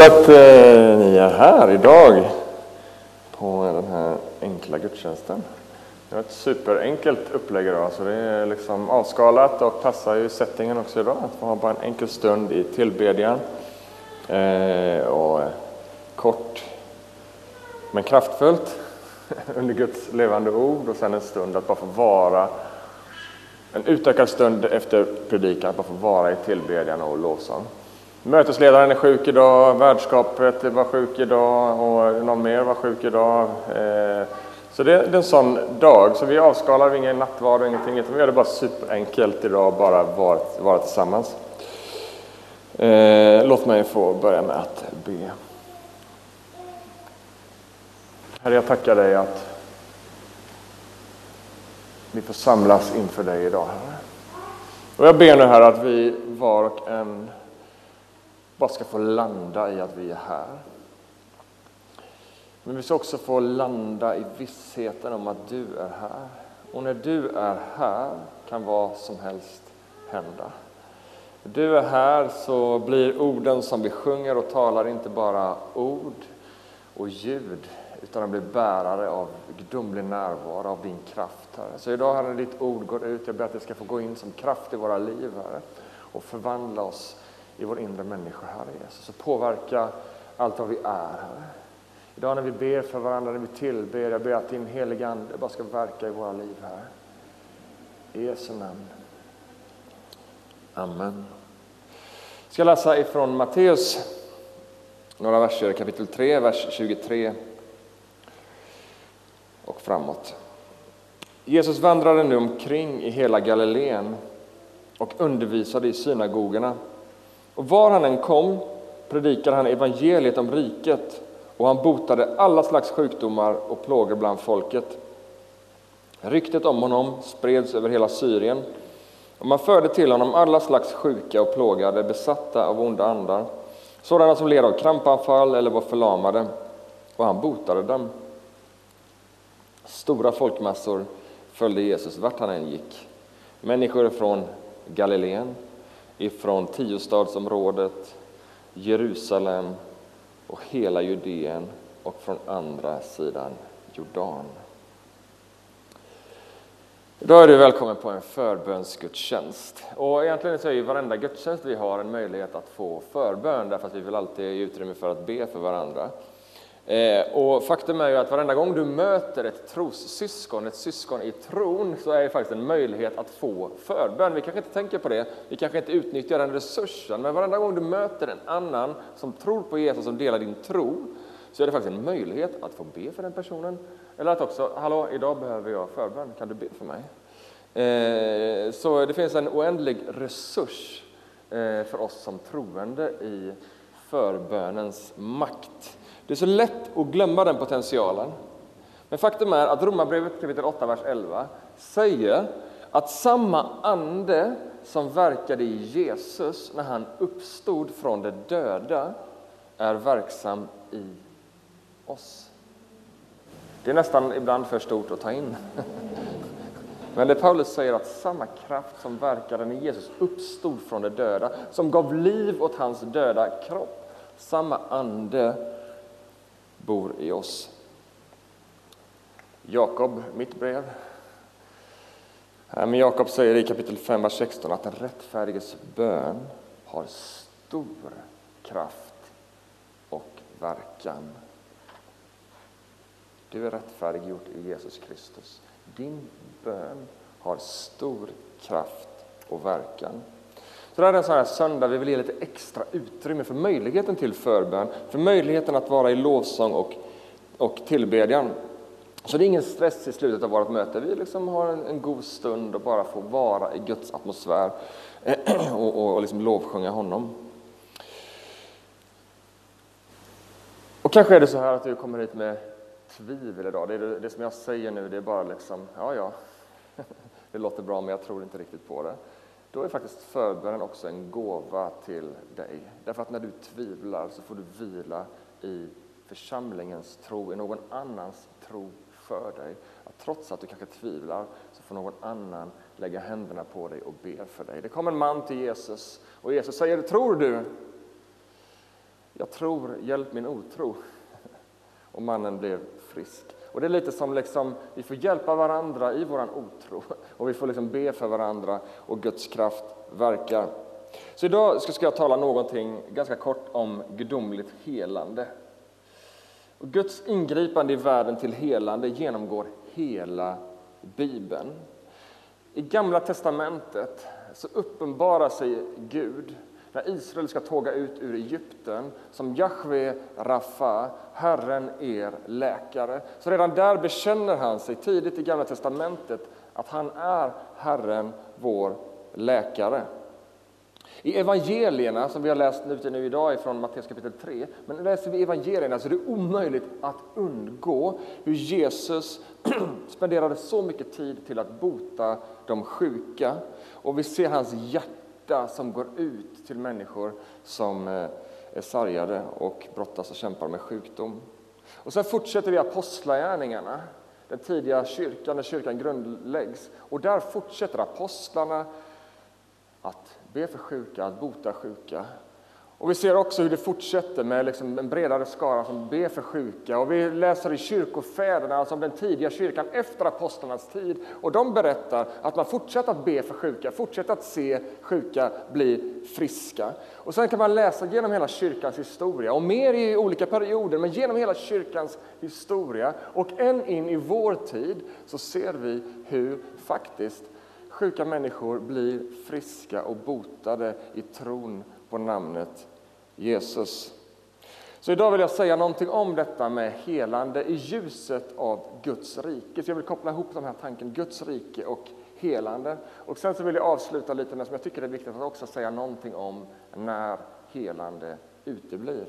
roligt att eh, ni är här idag på den här enkla gudstjänsten. Det var ett superenkelt upplägg idag, så det är liksom avskalat och passar ju settingen också idag. Att få ha bara en enkel stund i tillbedjan. Eh, och kort men kraftfullt under Guds levande ord och sen en stund att bara få vara en utökad stund efter predikan, att bara få vara i tillbedjan och lovsång. Mötesledaren är sjuk idag, värdskapet var sjuk idag och någon mer var sjuk idag. Eh, så det är en sån dag, så vi avskalar ingen nattvard och ingenting, utan vi gör det bara superenkelt idag, bara vara, vara tillsammans. Eh, låt mig få börja med att be. Herre, jag tackar dig att vi får samlas inför dig idag, Herre. Och jag ber nu, Herre, att vi var och en bara ska få landa i att vi är här. Men vi ska också få landa i vissheten om att du är här. Och när du är här kan vad som helst hända. När du är här så blir orden som vi sjunger och talar inte bara ord och ljud utan de blir bärare av gudomlig närvaro, av din kraft, Herre. Så idag, Herre, när ditt ord går ut, jag ber att det ska få gå in som kraft i våra liv, Herre, och förvandla oss i vår inre människa, Herre Jesus, och påverka allt vad vi är, Herre. Idag när vi ber för varandra, när vi tillber, jag ber att din heliga Ande bara ska verka i våra liv, Herre. I Jesu namn. Amen. Jag ska läsa ifrån Matteus, några verser, kapitel 3, vers 23 och framåt. Jesus vandrade nu omkring i hela Galileen och undervisade i synagogorna. Och var han än kom predikade han evangeliet om riket och han botade alla slags sjukdomar och plågor bland folket. Ryktet om honom spreds över hela Syrien och man förde till honom alla slags sjuka och plågade, besatta av onda andar, sådana som led av krampanfall eller var förlamade, och han botade dem. Stora folkmassor följde Jesus vart han än gick. Människor från Galileen, ifrån tiostadsområdet, Jerusalem och hela Judeen och från andra sidan Jordan. Idag är du välkommen på en förbönsgudstjänst. Och egentligen så är ju varenda gudstjänst vi har en möjlighet att få förbön därför att vi vill alltid ge utrymme för att be för varandra. Eh, och faktum är ju att varenda gång du möter ett trossyskon, ett syskon i tron, så är det faktiskt en möjlighet att få förbön. Vi kanske inte tänker på det, vi kanske inte utnyttjar den resursen, men varenda gång du möter en annan som tror på Jesus, som delar din tro, så är det faktiskt en möjlighet att få be för den personen. Eller att också, hallå, idag behöver jag förbön, kan du be för mig? Eh, så det finns en oändlig resurs eh, för oss som troende i förbönens makt. Det är så lätt att glömma den potentialen. Men faktum är att Romarbrevet kapitel 8, vers 11 säger att samma ande som verkade i Jesus när han uppstod från de döda är verksam i oss. Det är nästan ibland för stort att ta in. Men det Paulus säger att samma kraft som verkade när Jesus uppstod från de döda, som gav liv åt hans döda kropp, samma ande bor i oss. Jakob, mitt brev. Men Jakob säger i kapitel 5, vers 16 att den rättfärdiges bön har stor kraft och verkan. Du är rättfärdiggjord i Jesus Kristus. Din bön har stor kraft och verkan. Så det här är en sån här söndag vi vill ge lite extra utrymme för möjligheten till förbön, för möjligheten att vara i lovsång och, och tillbedjan. Så det är ingen stress i slutet av vårt möte. Vi liksom har en, en god stund och bara får vara i Guds atmosfär och, och, och liksom lovsjunga honom. Och kanske är det så här att du kommer hit med tvivel idag. Det, är det, det som jag säger nu, det är bara liksom, ja, ja, det låter bra, men jag tror inte riktigt på det då är faktiskt förbönen också en gåva till dig. Därför att när du tvivlar så får du vila i församlingens tro, i någon annans tro för dig. Att trots att du kanske tvivlar så får någon annan lägga händerna på dig och be för dig. Det kom en man till Jesus och Jesus säger, tror du? jag tror, hjälp min otro. Och mannen blev frisk. Och det är lite som liksom, vi får hjälpa varandra i vår otro och vi får liksom be för varandra och Guds kraft verkar. Så idag ska jag tala någonting ganska kort om gudomligt helande. Och Guds ingripande i världen till helande genomgår hela Bibeln. I Gamla testamentet så uppenbarar sig Gud när Israel ska tåga ut ur Egypten som Jahve Rafa, Herren er läkare. Så redan där bekänner han sig tidigt i Gamla testamentet att han är Herren, vår läkare. I evangelierna, som vi har läst ute nu idag från Matteus kapitel 3, men läser vi evangelierna så är det omöjligt att undgå hur Jesus spenderade så mycket tid till att bota de sjuka. Och vi ser hans hjärta som går ut till människor som eh, är sargade och brottas och kämpar med sjukdom. Och sen fortsätter vi apostlagärningarna, den tidiga kyrkan, när kyrkan grundläggs. Och där fortsätter apostlarna att be för sjuka, att bota sjuka. Och vi ser också hur det fortsätter med liksom en bredare skara som ber för sjuka. Och vi läser i kyrkofäderna, alltså om den tidiga kyrkan efter apostlarnas tid. Och de berättar att man fortsätter att be för sjuka, fortsätter att se sjuka bli friska. Och sen kan man läsa genom hela kyrkans historia, och mer i olika perioder, men genom hela kyrkans historia och än in i vår tid så ser vi hur faktiskt sjuka människor blir friska och botade i tron på namnet Jesus. Så idag vill jag säga någonting om detta med helande i ljuset av Guds rike. Så jag vill koppla ihop de här tanken, Guds rike och helande. Och sen så vill jag avsluta lite med som jag tycker är viktigt att också säga någonting om när helande uteblir.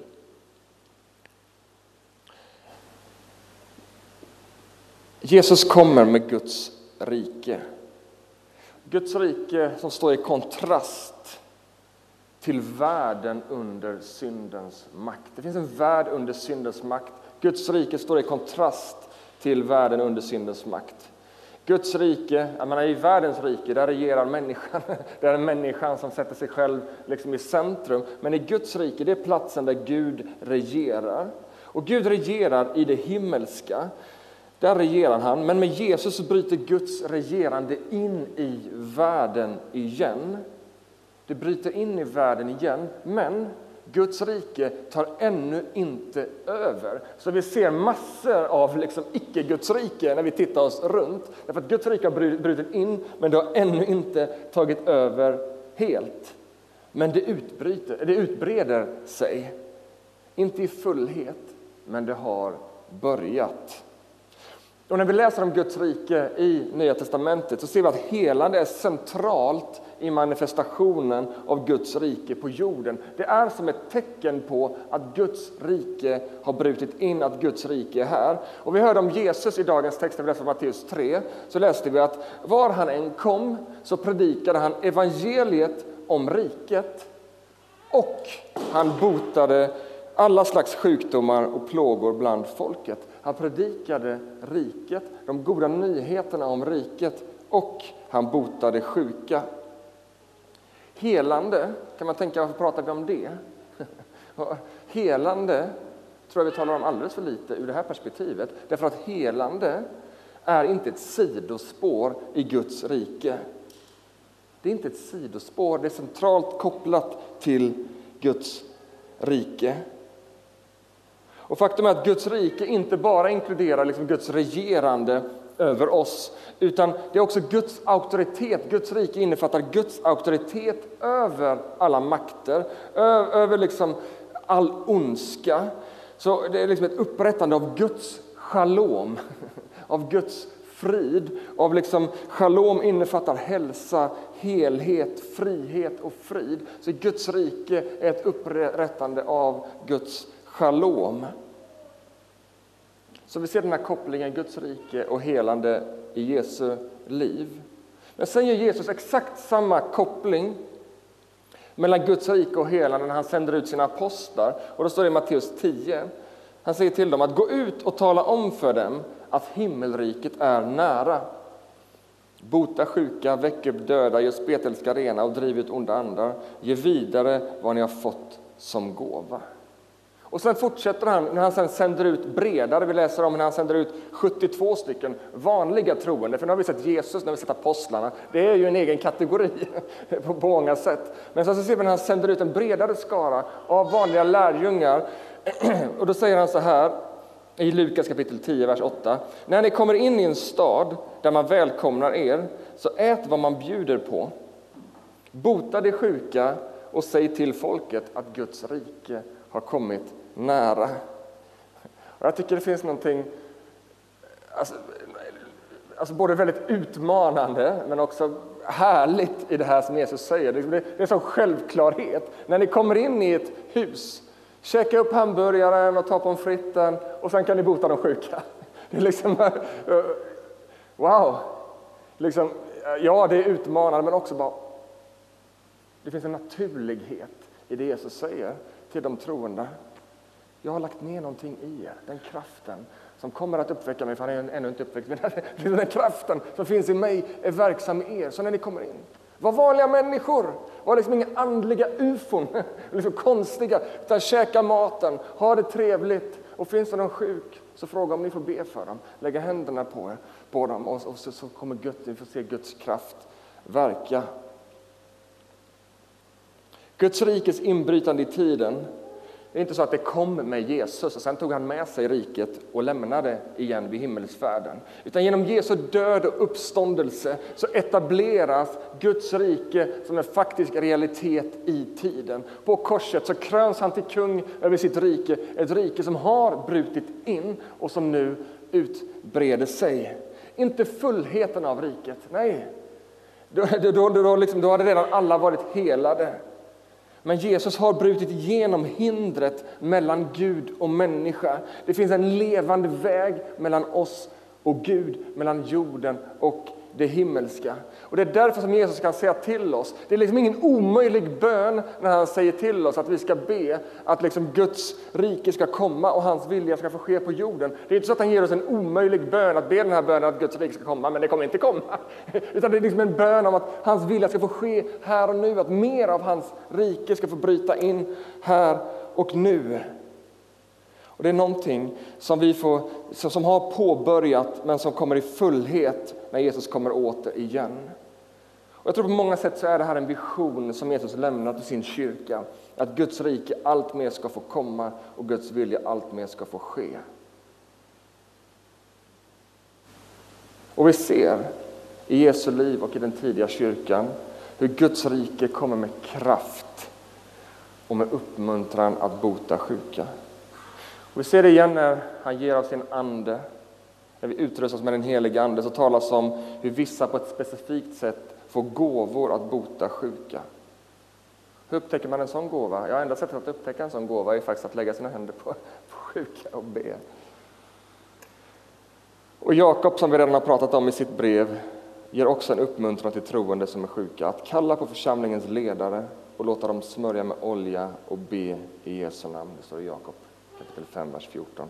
Jesus kommer med Guds rike. Guds rike som står i kontrast till världen under syndens makt. Det finns en värld under syndens makt. Guds rike står i kontrast till världen under syndens makt. Guds rike, jag menar i världens rike, där regerar människan. Det är människan som sätter sig själv liksom i centrum. Men i Guds rike, det är platsen där Gud regerar. Och Gud regerar i det himmelska. Där regerar han, men med Jesus bryter Guds regerande in i världen igen. Det bryter in i världen igen, men Guds rike tar ännu inte över. Så vi ser massor av liksom icke-Guds rike när vi tittar oss runt. Därför att Guds rike har brutit in, men det har ännu inte tagit över helt. Men det, utbryter, det utbreder sig. Inte i fullhet, men det har börjat. Och när vi läser om Guds rike i Nya testamentet så ser vi att helande är centralt i manifestationen av Guds rike på jorden. Det är som ett tecken på att Guds rike har brutit in, att Guds rike är här. Och vi hörde om Jesus i dagens text, när vi läste Matteus 3, så läste vi att var han än kom så predikade han evangeliet om riket och han botade alla slags sjukdomar och plågor bland folket. Han predikade riket, de goda nyheterna om riket och han botade sjuka. Helande, kan man tänka, varför pratar vi om det? helande tror jag vi talar om alldeles för lite ur det här perspektivet. Därför att helande är inte ett sidospår i Guds rike. Det är inte ett sidospår, det är centralt kopplat till Guds rike. Och faktum är att Guds rike inte bara inkluderar liksom Guds regerande över oss, utan det är också Guds auktoritet. Guds rike innefattar Guds auktoritet över alla makter, över liksom all ondska. Så det är liksom ett upprättande av Guds shalom, av Guds frid. Av liksom, shalom innefattar hälsa, helhet, frihet och frid. Så Guds rike är ett upprättande av Guds shalom. Så vi ser den här kopplingen Guds rike och helande i Jesu liv. Men sen gör Jesus exakt samma koppling mellan Guds rike och helande när han sänder ut sina apostlar. Och då står det i Matteus 10. Han säger till dem att gå ut och tala om för dem att himmelriket är nära. Bota sjuka, väck upp döda, gör spetälska rena och driv ut onda andar. Ge vidare vad ni har fått som gåva. Och sen fortsätter han när han sen sänder ut bredare. Vi läser om när han sänder ut 72 stycken vanliga troende. För nu har vi sett Jesus, nu har vi sett apostlarna. Det är ju en egen kategori på många sätt. Men sen så ser vi när han sänder ut en bredare skara av vanliga lärjungar. Och då säger han så här i Lukas kapitel 10, vers 8. När ni kommer in i en stad där man välkomnar er, så ät vad man bjuder på. Bota de sjuka och säg till folket att Guds rike har kommit nära. Och jag tycker det finns någonting alltså, alltså både väldigt utmanande men också härligt i det här som Jesus säger. Det är en sån självklarhet. När ni kommer in i ett hus, käka upp hamburgaren och ta pommes fritesen och sen kan ni bota de sjuka. Det är liksom, eh, wow! Liksom, eh, ja, det är utmanande men också bara det finns en naturlighet i det Jesus säger till de troende. Jag har lagt ner någonting i er, den kraften som kommer att uppväcka mig, för han är ännu inte uppväckt, men den kraften som finns i mig är verksam i er. Så när ni kommer in, var vanliga människor, var liksom inga andliga ufon, liksom konstiga, utan käka maten, ha det trevligt. Och finns det någon sjuk, så fråga om ni får be för dem, lägga händerna på, er, på dem och, och så, så kommer Gud, ni får se Guds kraft verka. Guds rikes inbrytande i tiden, det är inte så att det kom med Jesus och sen tog han med sig riket och lämnade igen vid himmelsfärden. Utan genom Jesu död och uppståndelse så etableras Guds rike som en faktisk realitet i tiden. På korset så kröns han till kung över sitt rike, ett rike som har brutit in och som nu utbreder sig. Inte fullheten av riket, nej. Då, då, då, liksom, då hade redan alla varit helade. Men Jesus har brutit igenom hindret mellan Gud och människa. Det finns en levande väg mellan oss och Gud, mellan jorden och det himmelska. Och Det är därför som Jesus kan säga till oss, det är liksom ingen omöjlig bön när han säger till oss att vi ska be att liksom Guds rike ska komma och hans vilja ska få ske på jorden. Det är inte så att han ger oss en omöjlig bön att be den här bönen att Guds rike ska komma, men det kommer inte komma. Utan det är liksom en bön om att hans vilja ska få ske här och nu, att mer av hans rike ska få bryta in här och nu. Och det är någonting som, vi får, som har påbörjat men som kommer i fullhet när Jesus kommer åter igen. Och jag tror på många sätt så är det här en vision som Jesus lämnar till sin kyrka. Att Guds rike allt mer ska få komma och Guds vilja allt mer ska få ske. Och vi ser i Jesu liv och i den tidiga kyrkan hur Guds rike kommer med kraft och med uppmuntran att bota sjuka. Och vi ser det igen när han ger av sin ande. När vi utrustas med den helige Ande så talas om hur vissa på ett specifikt sätt får gåvor att bota sjuka. Hur upptäcker man en sån gåva? Ja, enda sättet att upptäcka en sån gåva är faktiskt att lägga sina händer på, på sjuka och be. Och Jakob, som vi redan har pratat om i sitt brev, ger också en uppmuntran till troende som är sjuka att kalla på församlingens ledare och låta dem smörja med olja och be i Jesu namn. Det står i Jakob kapitel 5, vers 14.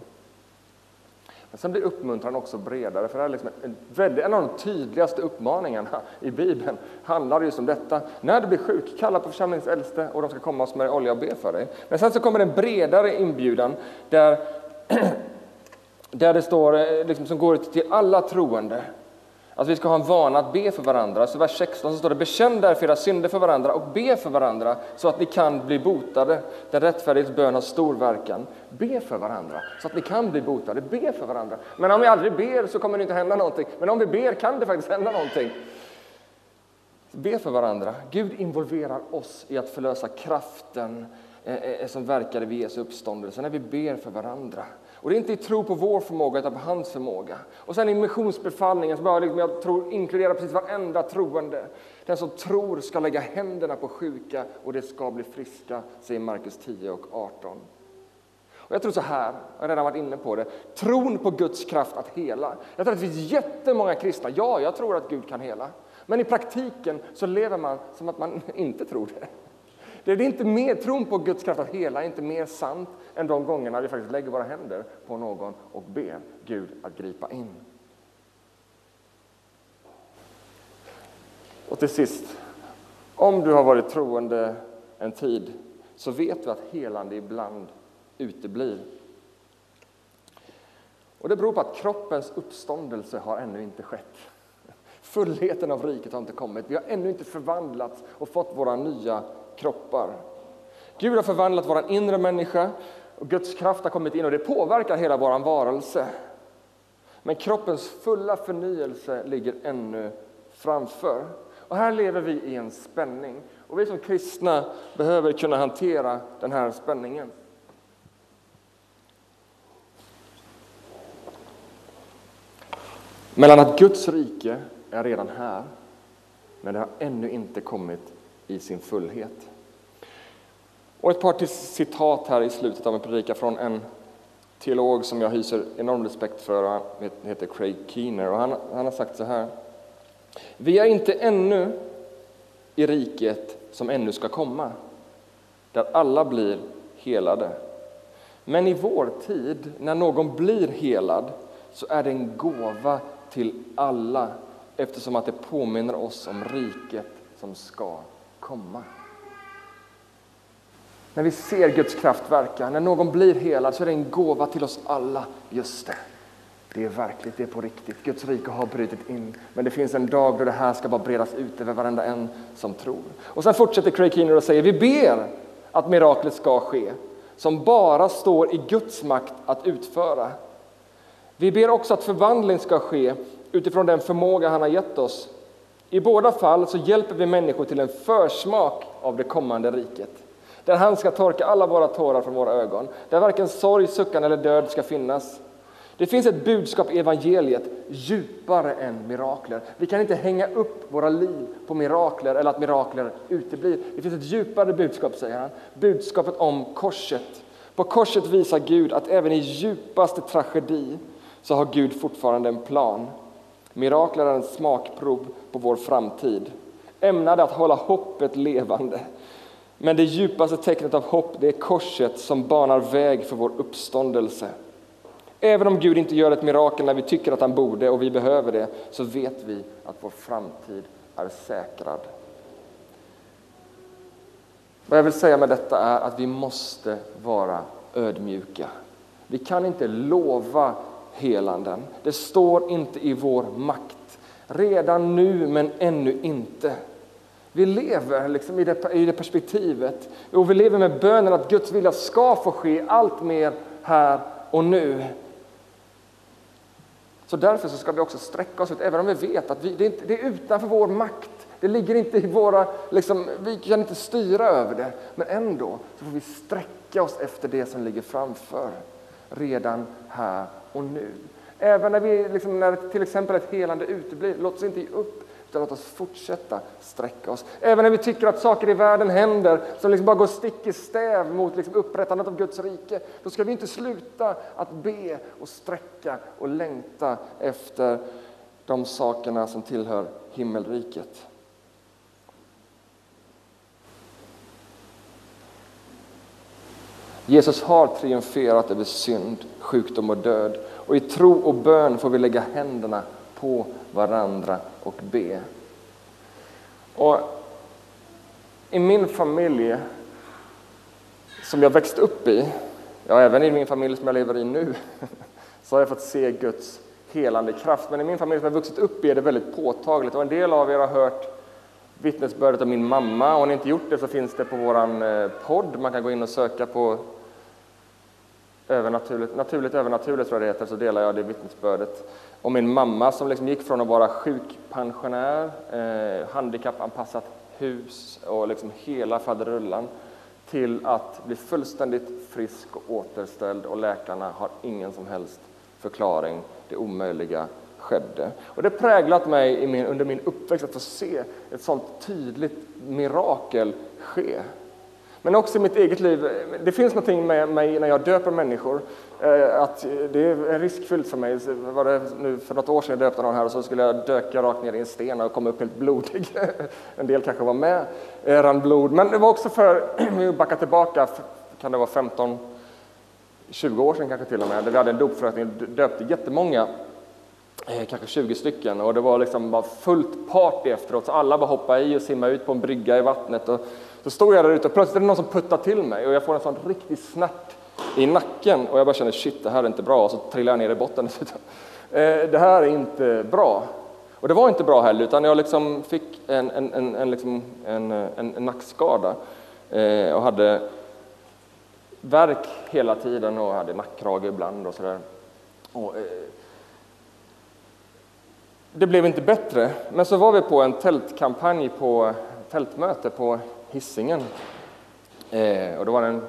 Men sen blir uppmuntran också bredare, för det är liksom en, väldigt, en av de tydligaste uppmaningarna i Bibeln handlar just om detta. När du blir sjuk, kalla på församlingens äldste och de ska komma och smörja olja och be för dig. Men sen så kommer en bredare inbjudan där, där det står, eh, liksom, som går ut till alla troende. Att vi ska ha en vana att be för varandra. Så vers 16 så står det Bekänn därför era synder för varandra och be för varandra så att ni kan bli botade. Den rättfärdighets bön har stor verkan. Be för varandra så att ni kan bli botade. Be för varandra. Men om vi aldrig ber så kommer det inte hända någonting. Men om vi ber kan det faktiskt hända någonting. Be för varandra. Gud involverar oss i att förlösa kraften eh, eh, som verkade vid Jesu uppståndelse när vi ber för varandra. Och det är inte i tro på vår förmåga utan på hans förmåga. Och sen i missionsbefallningen som jag, liksom, jag tror inkluderar precis varenda troende. Den som tror ska lägga händerna på sjuka och det ska bli friska, säger Markus 10 och 18. Och jag tror så här, jag har redan varit inne på det, tron på Guds kraft att hela. Jag tror att det finns jättemånga kristna, ja, jag tror att Gud kan hela. Men i praktiken så lever man som att man inte tror det. Det är inte mer, tron på Guds kraft att hela är inte mer sant än de gångerna vi faktiskt lägger våra händer på någon och ber Gud att gripa in. Och till sist, om du har varit troende en tid så vet du att helande ibland uteblir. Och det beror på att kroppens uppståndelse har ännu inte skett. Fullheten av riket har inte kommit. Vi har ännu inte förvandlats och fått våra nya kroppar. Gud har förvandlat vår inre människa och Guds kraft har kommit in och det påverkar hela vår varelse. Men kroppens fulla förnyelse ligger ännu framför. Och här lever vi i en spänning. Och vi som kristna behöver kunna hantera den här spänningen. Mellan att Guds rike är redan här, men det har ännu inte kommit i sin fullhet. Och ett par till citat här i slutet av en predika från en teolog som jag hyser enorm respekt för. Han heter Craig Keener och han, han har sagt så här. Vi är inte ännu i riket som ännu ska komma, där alla blir helade. Men i vår tid, när någon blir helad, så är det en gåva till alla eftersom att det påminner oss om riket som ska komma. När vi ser Guds kraft verka, när någon blir helad så är det en gåva till oss alla. Just det, det är verkligt, det är på riktigt. Guds rike har brutit in, men det finns en dag då det här ska bara bredas ut över varenda en som tror. Och sen fortsätter Craig Keener och säger, vi ber att miraklet ska ske, som bara står i Guds makt att utföra. Vi ber också att förvandling ska ske utifrån den förmåga han har gett oss. I båda fall så hjälper vi människor till en försmak av det kommande riket. Där han ska torka alla våra tårar från våra ögon. Där varken sorg, suckan eller död ska finnas. Det finns ett budskap i evangeliet djupare än mirakler. Vi kan inte hänga upp våra liv på mirakler eller att mirakler uteblir. Det finns ett djupare budskap, säger han. Budskapet om korset. På korset visar Gud att även i djupaste tragedi så har Gud fortfarande en plan. Mirakler är en smakprov på vår framtid, ämnade att hålla hoppet levande. Men det djupaste tecknet av hopp det är korset som banar väg för vår uppståndelse. Även om Gud inte gör ett mirakel när vi tycker att han borde och vi behöver det, så vet vi att vår framtid är säkrad. Vad jag vill säga med detta är att vi måste vara ödmjuka. Vi kan inte lova helanden. Det står inte i vår makt. Redan nu, men ännu inte. Vi lever liksom i, det, i det perspektivet och vi lever med bönen att Guds vilja ska få ske allt mer här och nu. Så därför så ska vi också sträcka oss ut, även om vi vet att vi, det, är inte, det är utanför vår makt. Det ligger inte i våra, liksom, vi kan inte styra över det, men ändå så får vi sträcka oss efter det som ligger framför, redan här och nu. Även när, vi, liksom, när till exempel ett helande uteblir, låt oss inte ge upp, utan låt oss fortsätta sträcka oss. Även när vi tycker att saker i världen händer som liksom bara går stick i stäv mot liksom upprättandet av Guds rike, då ska vi inte sluta att be och sträcka och längta efter de sakerna som tillhör himmelriket. Jesus har triumferat över synd, sjukdom och död och i tro och bön får vi lägga händerna på varandra och be. Och I min familj, som jag växt upp i, ja även i min familj som jag lever i nu, så har jag fått se Guds helande kraft. Men i min familj som jag vuxit upp i är det väldigt påtagligt och en del av er har hört vittnesbördet av min mamma. Om ni inte gjort det så finns det på vår eh, podd. Man kan gå in och söka på övernaturligt, naturligt övernaturligt tror jag det heter, så delar jag det vittnesbördet. om min mamma som liksom gick från att vara sjukpensionär, eh, handikappanpassat hus och liksom hela faderullan till att bli fullständigt frisk och återställd och läkarna har ingen som helst förklaring. Det omöjliga skedde. Och det präglat mig min, under min uppväxt att få se ett sånt tydligt mirakel ske. Men också i mitt eget liv, det finns någonting med mig när jag döper människor, eh, att det är riskfyllt för mig. Var det nu för något år sedan jag döpte någon här och så skulle jag döka rakt ner i en sten och komma upp helt blodig. En del kanske var med, rann blod. Men det var också för, vi backar tillbaka, kan det vara 15, 20 år sedan kanske till och med, där vi hade en dopförrättning och döpte jättemånga eh, kanske 20 stycken och det var liksom bara fullt party efteråt så alla bara hoppade i och simmade ut på en brygga i vattnet och så stod jag där ute och plötsligt är det någon som puttar till mig och jag får en sån riktig snärt i nacken och jag bara kände shit, det här är inte bra. Och så trillade jag ner i botten dessutom. Eh, det här är inte bra. Och det var inte bra heller, utan jag liksom fick en, en, en, en, liksom en, en, en nackskada eh, och hade värk hela tiden och hade nackkrage ibland och sådär. Och, eh, det blev inte bättre, men så var vi på en tältkampanj på tältmöte på Hisingen. Eh, och då var det en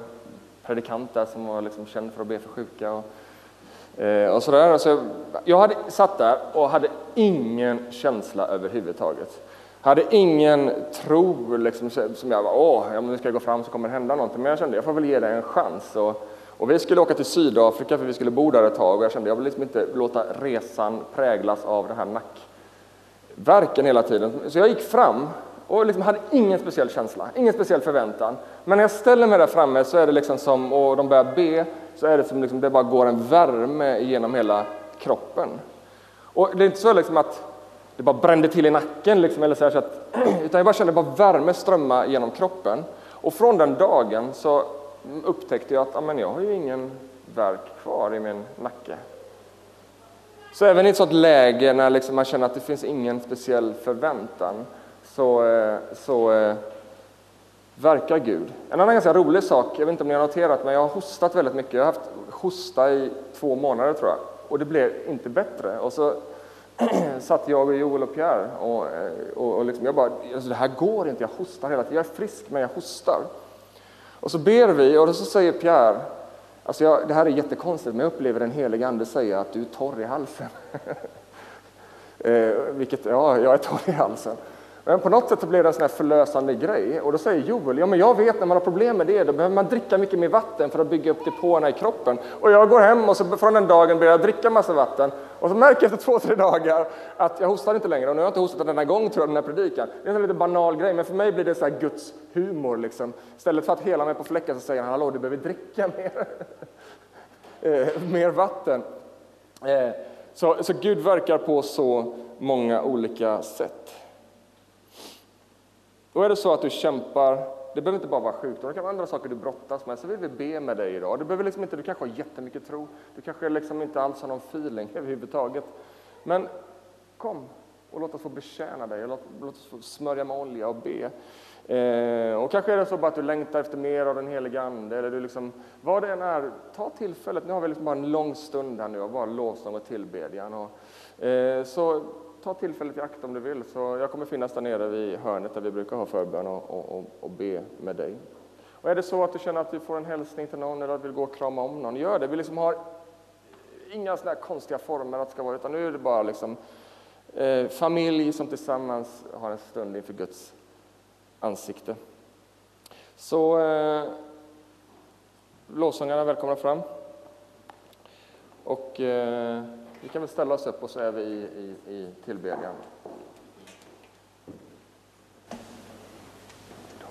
predikant där som var liksom känd för att be för sjuka. Och, eh, och sådär. Så jag hade satt där och hade ingen känsla överhuvudtaget. Hade ingen tro liksom, som jag var, åh, om nu ska jag gå fram så kommer det hända någonting. Men jag kände, jag får väl ge det en chans. Och, och vi skulle åka till Sydafrika för vi skulle bo där ett tag och jag kände, jag vill liksom inte låta resan präglas av den här nackverken hela tiden. Så jag gick fram och liksom hade ingen speciell känsla, ingen speciell förväntan. Men när jag ställer mig där framme så är det liksom som, och de börjar be, så är det som liksom, det bara går en värme genom hela kroppen. Och det är inte så liksom att det bara brände till i nacken, liksom, eller så, så att, utan jag bara kände bara värme strömma genom kroppen. Och från den dagen så upptäckte jag att amen, jag har ju ingen verk kvar i min nacke. Så även i ett sådant läge när liksom man känner att det finns ingen speciell förväntan så, eh, så eh, verkar Gud. En annan ganska rolig sak, jag vet inte om ni har noterat, men jag har hostat väldigt mycket. Jag har haft hosta i två månader tror jag och det blev inte bättre. Och så satt jag och Joel och Pierre och, eh, och, och liksom, jag bara, alltså det här går inte, jag hostar hela tiden. Jag är frisk men jag hostar. Och så ber vi och så säger Pierre, alltså jag, det här är jättekonstigt men jag upplever den helige Ande säga att du är torr i halsen. eh, vilket, ja, jag är torr i halsen. Men på något sätt så blev det en sån här förlösande grej. Och då säger Joel, ja men jag vet när man har problem med det, då behöver man dricka mycket mer vatten för att bygga upp depåerna i kroppen. Och jag går hem och så från den dagen börjar jag dricka massa vatten. Och så märker jag efter två, tre dagar att jag hostar inte längre. Och nu har jag inte hostat en enda gång tror jag, den här predikan. Det är en lite banal grej, men för mig blir det så här Guds humor liksom. Istället för att hela mig på fläcken så säger han, hallå du behöver dricka mer, eh, mer vatten. Eh, så, så Gud verkar på så många olika sätt. Då är det så att du kämpar, det behöver inte bara vara sjukdom, det kan vara andra saker du brottas med, så vill vi be med dig idag. Du, behöver liksom inte, du kanske har jättemycket tro, du kanske liksom inte alls har någon feeling överhuvudtaget. Men kom och låt oss få betjäna dig, låt, låt oss få smörja med olja och be. Eh, och kanske är det så bara att du längtar efter mer av den heliga Ande, eller du liksom, vad det än är, ta tillfället. Nu har vi liksom bara en lång stund här nu av bara lovsång och tillbedjan. Och, eh, så ta tillfället i akt om du vill, så jag kommer finnas där nere vid hörnet där vi brukar ha förbön och, och, och be med dig. Och är det så att du känner att du får en hälsning till någon eller att du vill gå och krama om någon, gör det. Vi liksom har inga sådana konstiga former att det ska vara, utan nu är det bara liksom, eh, familj som tillsammans har en stund inför Guds ansikte. Så eh, lovsångarna välkomna fram. Och eh, vi kan väl ställa oss upp och så är vi i, i, i tillbedjan.